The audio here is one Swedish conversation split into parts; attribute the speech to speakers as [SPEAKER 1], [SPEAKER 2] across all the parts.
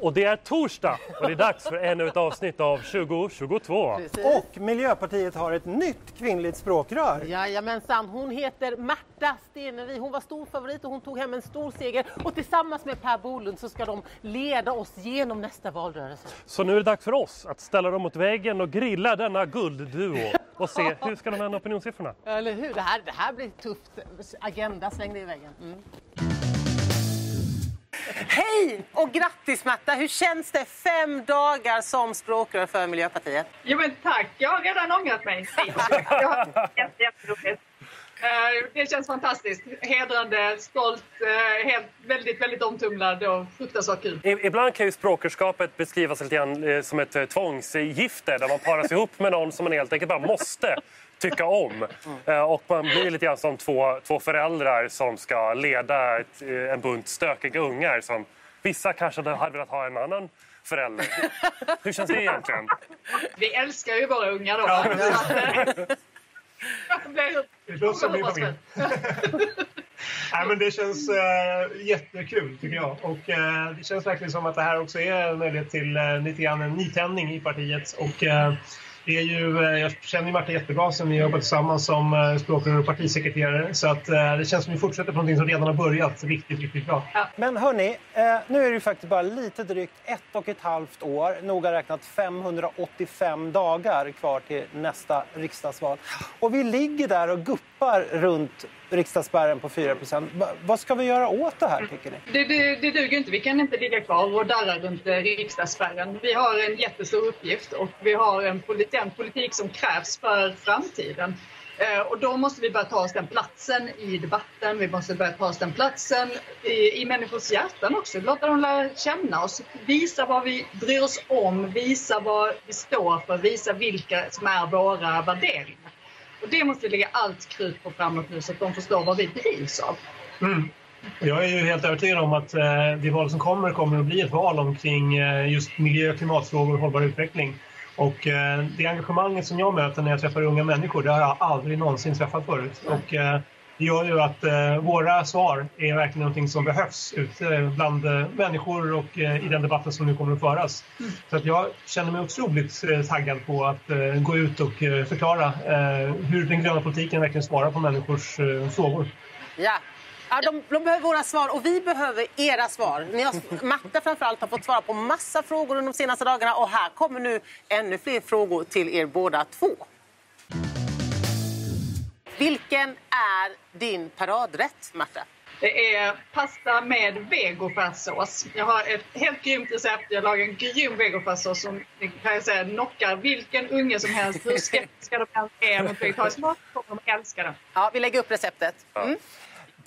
[SPEAKER 1] Och det är torsdag och det är dags för ännu ett avsnitt av 2022.
[SPEAKER 2] Precis.
[SPEAKER 3] Och Miljöpartiet har ett nytt kvinnligt språkrör.
[SPEAKER 2] Jajamensan, hon heter Märta Stenevi. Hon var stor favorit och hon tog hem en stor seger. Och tillsammans med Per Bolund så ska de leda oss genom nästa valrörelse.
[SPEAKER 1] Så nu är det dags för oss att ställa dem mot väggen och grilla denna guldduo och se hur ska de vända opinionssiffrorna.
[SPEAKER 2] Eller hur? Det här, det här blir tufft. Agenda, släng det i väggen. Mm. Hej och grattis Märta! Hur känns det fem dagar som språkrör för Miljöpartiet?
[SPEAKER 4] Jo men tack, jag har redan ångrat mig. Jag har jätteroligt. Eh, Det känns fantastiskt. Hedrande, stolt, eh, helt, väldigt, väldigt omtumlad och fruktansvärt kul.
[SPEAKER 1] Ibland kan ju språkerskapet beskrivas lite grann eh, som ett tvångsgifte där man paras ihop med någon som man helt enkelt bara måste tycka om. Eh, Och man blir lite grann som två, två föräldrar som ska leda ett, eh, en bunt stökiga ungar som vissa kanske hade velat ha en annan förälder. Hur känns det egentligen?
[SPEAKER 4] Vi älskar ju våra ungar då. Att, eh, det
[SPEAKER 5] som min familj. Nej, men det känns eh, jättekul tycker jag. Och eh, det känns verkligen som att det här också är en möjlighet till eh, lite grann en nytändning i partiet. Och, det är ju, eh, jag känner ju Marta jättebra sen vi jobbar tillsammans som eh, språkrör och partisekreterare. Så att, eh, det känns som att vi fortsätter på någonting som redan har börjat riktigt, riktigt bra.
[SPEAKER 3] Men hörni, nu är det ju faktiskt bara lite drygt ett och ett halvt år, noga räknat 585 dagar kvar till nästa riksdagsval. Och vi ligger där och guppar runt riksdagsspärren på 4 Va, Vad ska vi göra åt det här tycker ni?
[SPEAKER 4] Det, det, det duger inte. Vi kan inte ligga kvar och darra runt riksdagsspärren. Vi har en jättestor uppgift och vi har en politik, den politik som krävs för framtiden. Eh, och då måste vi börja ta oss den platsen i debatten. Vi måste börja ta oss den platsen i, i människors hjärtan också. Låta dem lära känna oss. Visa vad vi bryr oss om. Visa vad vi står för. Visa vilka som är våra värderingar. Och det måste vi lägga allt krut på framåt nu så att de förstår vad vi drivs av.
[SPEAKER 5] Mm. Jag är ju helt övertygad om att eh, det val som kommer kommer att bli ett val omkring eh, just miljö, klimatfrågor och hållbar utveckling. Och eh, det engagemanget som jag möter när jag träffar unga människor, det har jag aldrig någonsin träffat förut. Och eh, det gör ju att eh, våra svar är verkligen någonting som behövs ute bland eh, människor och eh, i den debatten som nu kommer att föras. Så att jag känner mig otroligt eh, taggad på att eh, gå ut och eh, förklara hur den gröna politiken verkligen svarar på människors frågor.
[SPEAKER 2] Ja. Ja, de, de behöver våra svar och vi behöver era svar. Ni har, Märta framförallt har fått svara på massa frågor under de senaste dagarna och här kommer nu ännu fler frågor till er båda två. Vilken är din paradrätt, Märta?
[SPEAKER 4] Det är pasta med vegofärssås. Jag har ett helt grymt recept. Jag lagar en grym vegofärssås som kan jag säga knockar vilken unge som helst. Hur skeptiska de än är mot vegetarisk mat kommer de älska den.
[SPEAKER 2] Ja, vi lägger upp receptet. Mm.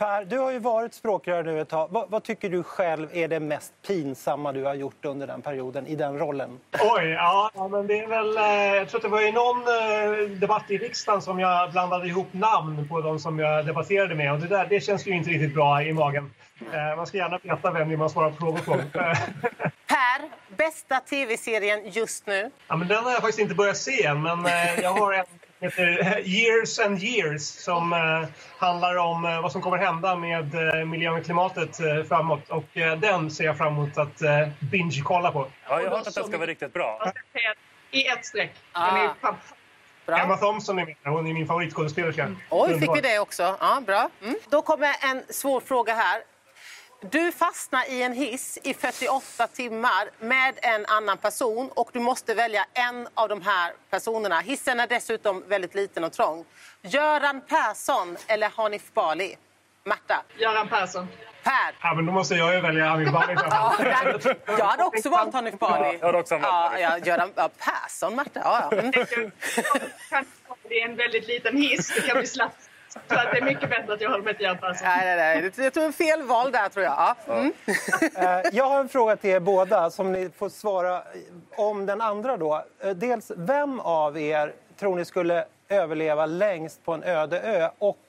[SPEAKER 3] Per, du har ju varit språkrör nu ett tag. Vad, vad tycker du själv är det mest pinsamma du har gjort under den perioden, i den rollen?
[SPEAKER 5] Oj, ja, men det är väl... Eh, jag tror att det var i någon eh, debatt i riksdagen som jag blandade ihop namn på de som jag debatterade med. Och det, där, det känns ju inte riktigt bra i magen. Eh, man ska gärna veta vem man svarar på frågor på.
[SPEAKER 2] Per, bästa tv-serien just nu?
[SPEAKER 5] ja, men den har jag faktiskt inte börjat se än, men jag har en heter Years and Years som eh, handlar om eh, vad som kommer hända med eh, miljön och klimatet framåt. Och den ser jag fram emot att binge-kolla på.
[SPEAKER 1] Ja, jag har hört att den ska vara riktigt bra.
[SPEAKER 4] I ett streck. Den
[SPEAKER 2] Ah.
[SPEAKER 4] är fantastisk.
[SPEAKER 5] Emma
[SPEAKER 2] Bra.
[SPEAKER 5] Thompson är med. Hon är min favoritskådespelerska.
[SPEAKER 2] Oj, fick vi det också? Ja, bra. Mm. Då kommer en svår fråga här. Du fastnar i en hiss i 48 timmar med en annan person och du måste välja en av de här personerna. Hissen är dessutom väldigt liten och trång. Göran Persson eller Hanif Bali? Märta?
[SPEAKER 4] Göran Persson.
[SPEAKER 2] Per?
[SPEAKER 5] Ja, men då måste jag ju välja Hanif Bali.
[SPEAKER 2] Ja, jag hade också valt Hanif Bali.
[SPEAKER 1] Jag hade också valt
[SPEAKER 2] ja, ja, Göran ja, Persson, Märta. Ja, ja. Mm.
[SPEAKER 4] Kan- Det är en väldigt liten hiss. Det kan bli slappt. Så att det är mycket bättre att jag håller mig till Göran Persson.
[SPEAKER 2] Nej, nej, nej. Jag tror fel val där, tror jag. Ja. Mm.
[SPEAKER 3] Eh, Jag har en fråga till er båda som ni får svara om den andra. Då. Eh, Dels, vem av er tror ni skulle överleva längst på en öde ö? Och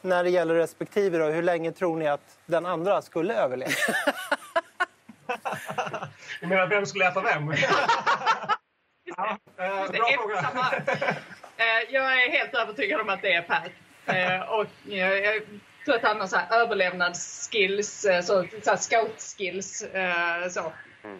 [SPEAKER 3] när det gäller respektive, då, hur länge tror ni att den andra skulle överleva?
[SPEAKER 5] Du menar vem skulle äta vem? ja, eh, bra fråga.
[SPEAKER 4] Eh, Jag är helt övertygad om att det är Per. Eh, och jag tror att han har så här överlevnadsskills, eh, så, så här scout-skills. Eh, så.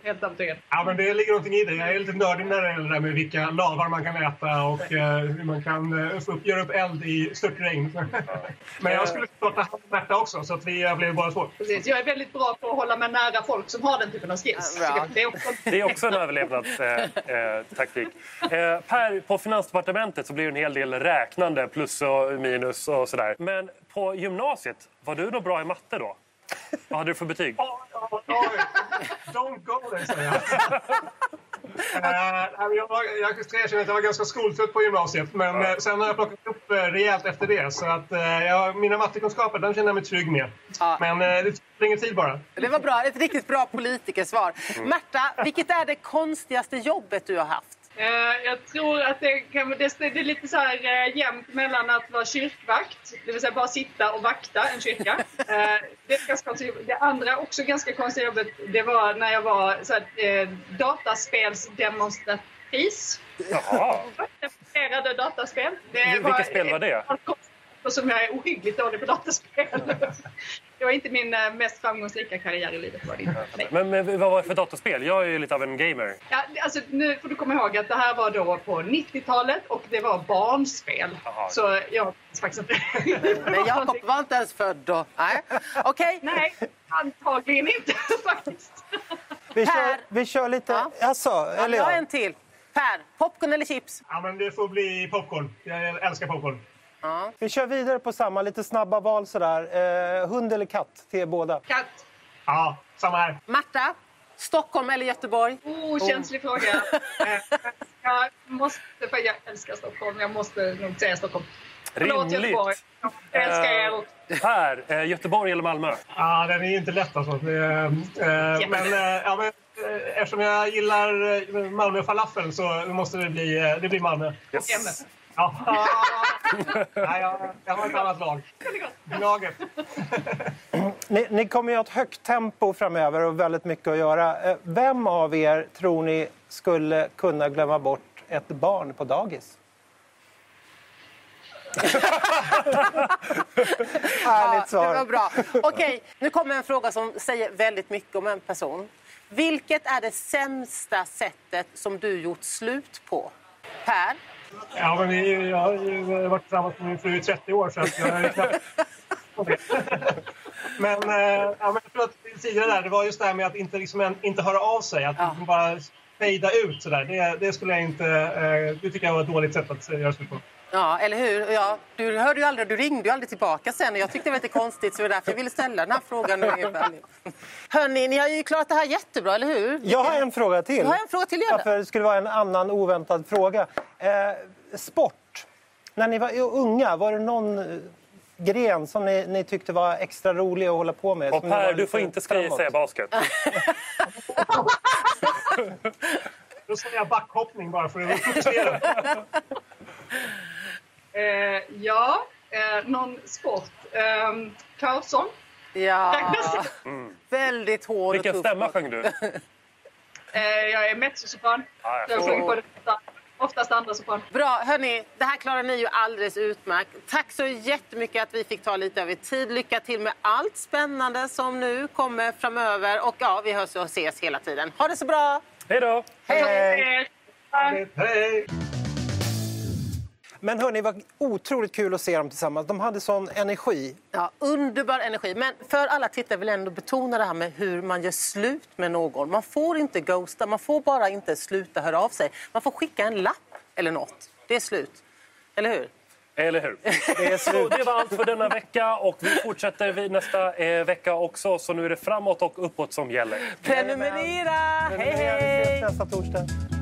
[SPEAKER 4] Helt övertygad.
[SPEAKER 5] Ja, men det ligger någonting i det. Jag är lite nördig när det gäller det där med vilka lavar man kan äta och eh, hur man kan eh, få upp, göra upp eld i störtregn. men jag skulle såklart ta hand om Märta också, så att vi eh, blev bara två.
[SPEAKER 4] Precis. Jag är väldigt bra på att hålla mig nära folk som har den typen av skills.
[SPEAKER 2] Ja.
[SPEAKER 4] Det är också
[SPEAKER 1] Det är också en överlevnadstaktik. Eh, taktik. eh, per, på Finansdepartementet så blir det en hel del räknande, plus och minus och sådär. Men på gymnasiet, var du nog bra i matte då? Vad hade du för betyg?
[SPEAKER 5] Oj, oj. Don't go there, säger jag. Eh, jag, var, jag ska erkänna att jag var ganska skoltrött på gymnasiet, men eh, sen har jag plockat upp eh, rejält efter det. Så att, eh, jag, mina mattekunskaper den känner jag mig trygg med. Men det tar ingen tid bara.
[SPEAKER 2] Det var bra. Ett riktigt bra politikersvar. Märta, vilket är det konstigaste jobbet du har haft?
[SPEAKER 4] Eh, jag tror att det, kan, det, det är lite så här eh, jämnt mellan att vara kyrkvakt, det vill säga bara sitta och vakta en kyrka. Eh, det, är ganska konstigt. det andra, också ganska konstiga jobbet, det var när jag var så här, dataspelsdemonstratris.
[SPEAKER 1] Jaha.
[SPEAKER 4] Demonstrerade dataspel. Det
[SPEAKER 1] Vilket spel var det?
[SPEAKER 4] Och som jag är ohyggligt dålig på dataspel. Det var inte min eh, mest framgångsrika karriär i livet. Var det inte.
[SPEAKER 1] Men, men vad var det för dataspel? Jag är ju lite av en gamer.
[SPEAKER 4] Ja, alltså, nu får du komma ihåg att det här var då på 90-talet och det var barnspel.
[SPEAKER 1] Jaha.
[SPEAKER 4] Så jag minns faktiskt inte.
[SPEAKER 2] Men Jakob var inte ens född då. Nej. Okej.
[SPEAKER 4] Nej, antagligen inte faktiskt.
[SPEAKER 3] Vi, kör, vi kör lite...
[SPEAKER 2] Ja.
[SPEAKER 3] Alltså,
[SPEAKER 2] Ja,
[SPEAKER 3] eller
[SPEAKER 2] jag har
[SPEAKER 3] ja.
[SPEAKER 2] en till. Per, popcorn eller chips?
[SPEAKER 5] Ja, men det får bli popcorn. Jag älskar popcorn.
[SPEAKER 3] Vi kör vidare på samma, lite snabba val sådär. Eh, hund eller katt till er båda?
[SPEAKER 4] Katt.
[SPEAKER 5] Ja, samma här.
[SPEAKER 2] Märta, Stockholm eller Göteborg?
[SPEAKER 4] Oh, känslig fråga. Eh, Jag måste, för jag älskar Stockholm. Jag måste nog säga Stockholm. Förlåt Göteborg.
[SPEAKER 1] Rimligt.
[SPEAKER 4] Jag älskar er också.
[SPEAKER 1] Per, eh, Göteborg eller Malmö?
[SPEAKER 5] Ja, den är ju inte lätt alltså. Det, eh, men, eh, ja, men eh, eftersom jag gillar eh, Malmö falafel så måste det bli, eh, det blir Malmö.
[SPEAKER 1] Yes.
[SPEAKER 5] Ja. Nej, jag, jag har ett annat lag. Gnaget.
[SPEAKER 3] Ni, ni kommer ju ha ett högt tempo framöver och väldigt mycket att göra. Eh, Vem av er tror ni skulle kunna glömma bort ett barn på dagis? Härligt
[SPEAKER 2] Ja, det var
[SPEAKER 3] svar.
[SPEAKER 2] bra. Okej, nu kommer en fråga som säger väldigt mycket om en person. Vilket är det sämsta sättet som du gjort slut på? Per?
[SPEAKER 5] Ja, men vi, jag har ju varit tillsammans med min fru i 30 år så att jag är knappt... Men, eh, ja, men jag tror att tidigare där, det var just det här med att inte, liksom, inte höra av sig. Att
[SPEAKER 2] Ja.
[SPEAKER 5] liksom bara fejda ut sådär. Det, det skulle jag inte... Eh, det tycker jag var ett dåligt sätt att eh, göra slut på.
[SPEAKER 2] Ja, eller hur? Ja, du hörde ju aldrig, du ringde ju aldrig tillbaka sen och jag tyckte det var lite konstigt så det var därför jag ville ställa den här frågan nu. Hörni, ni har ju klarat det här jättebra, eller hur?
[SPEAKER 3] Jag har en fråga till.
[SPEAKER 2] Du har en fråga till, det.
[SPEAKER 3] Varför det skulle vara en annan oväntad fråga. Eh, sport. När ni var unga, var det någon eh, gren som ni, ni tyckte var extra rolig att hålla på med?
[SPEAKER 1] Och Per, du får inte skriva säga basket.
[SPEAKER 5] Då säger jag backhoppning bara för att fokusera.
[SPEAKER 4] Eh, ja, eh, någon sport. Eh, Körsång.
[SPEAKER 2] Ja, väldigt hård
[SPEAKER 1] Vilken
[SPEAKER 2] och tuff.
[SPEAKER 1] stämma sjöng du?
[SPEAKER 4] Eh, jag är mezzosopran.
[SPEAKER 1] Ja, jag
[SPEAKER 4] sjunger på det oftast andra sopran.
[SPEAKER 2] Bra, hörni, det här klarar ni ju alldeles utmärkt. Tack så jättemycket att vi fick ta lite av er tid. Lycka till med allt spännande som nu kommer framöver. Och ja, vi hörs och ses hela tiden. Ha det så bra!
[SPEAKER 1] Hej då!
[SPEAKER 2] Hej, hej!
[SPEAKER 5] Hej!
[SPEAKER 3] Men hörni, var otroligt kul att se dem tillsammans. De hade sån energi.
[SPEAKER 2] Ja, underbar energi. Men för alla tittare vill jag ändå betona det här med hur man gör slut med någon. Man får inte ghosta, man får bara inte sluta höra av sig. Man får skicka en lapp eller något. Det är slut. Eller hur?
[SPEAKER 1] Eller hur?
[SPEAKER 3] Det är slut.
[SPEAKER 1] det var allt för denna vecka och vi fortsätter vid nästa eh, vecka också. Så nu är det framåt och uppåt som gäller.
[SPEAKER 2] Prenumerera! Hej,
[SPEAKER 3] Vi
[SPEAKER 2] hej!
[SPEAKER 3] ses nästa torsdag.